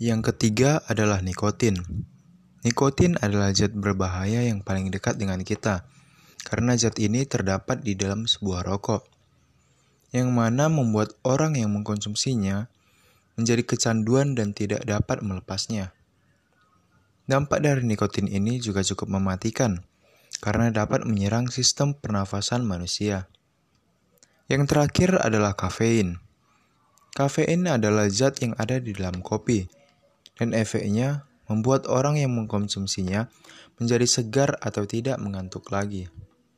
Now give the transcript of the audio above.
Yang ketiga adalah nikotin. Nikotin adalah zat berbahaya yang paling dekat dengan kita, karena zat ini terdapat di dalam sebuah rokok, yang mana membuat orang yang mengkonsumsinya menjadi kecanduan dan tidak dapat melepasnya. Dampak dari nikotin ini juga cukup mematikan, karena dapat menyerang sistem pernafasan manusia. Yang terakhir adalah kafein. Kafein adalah zat yang ada di dalam kopi, dan efeknya membuat orang yang mengkonsumsinya menjadi segar atau tidak mengantuk lagi.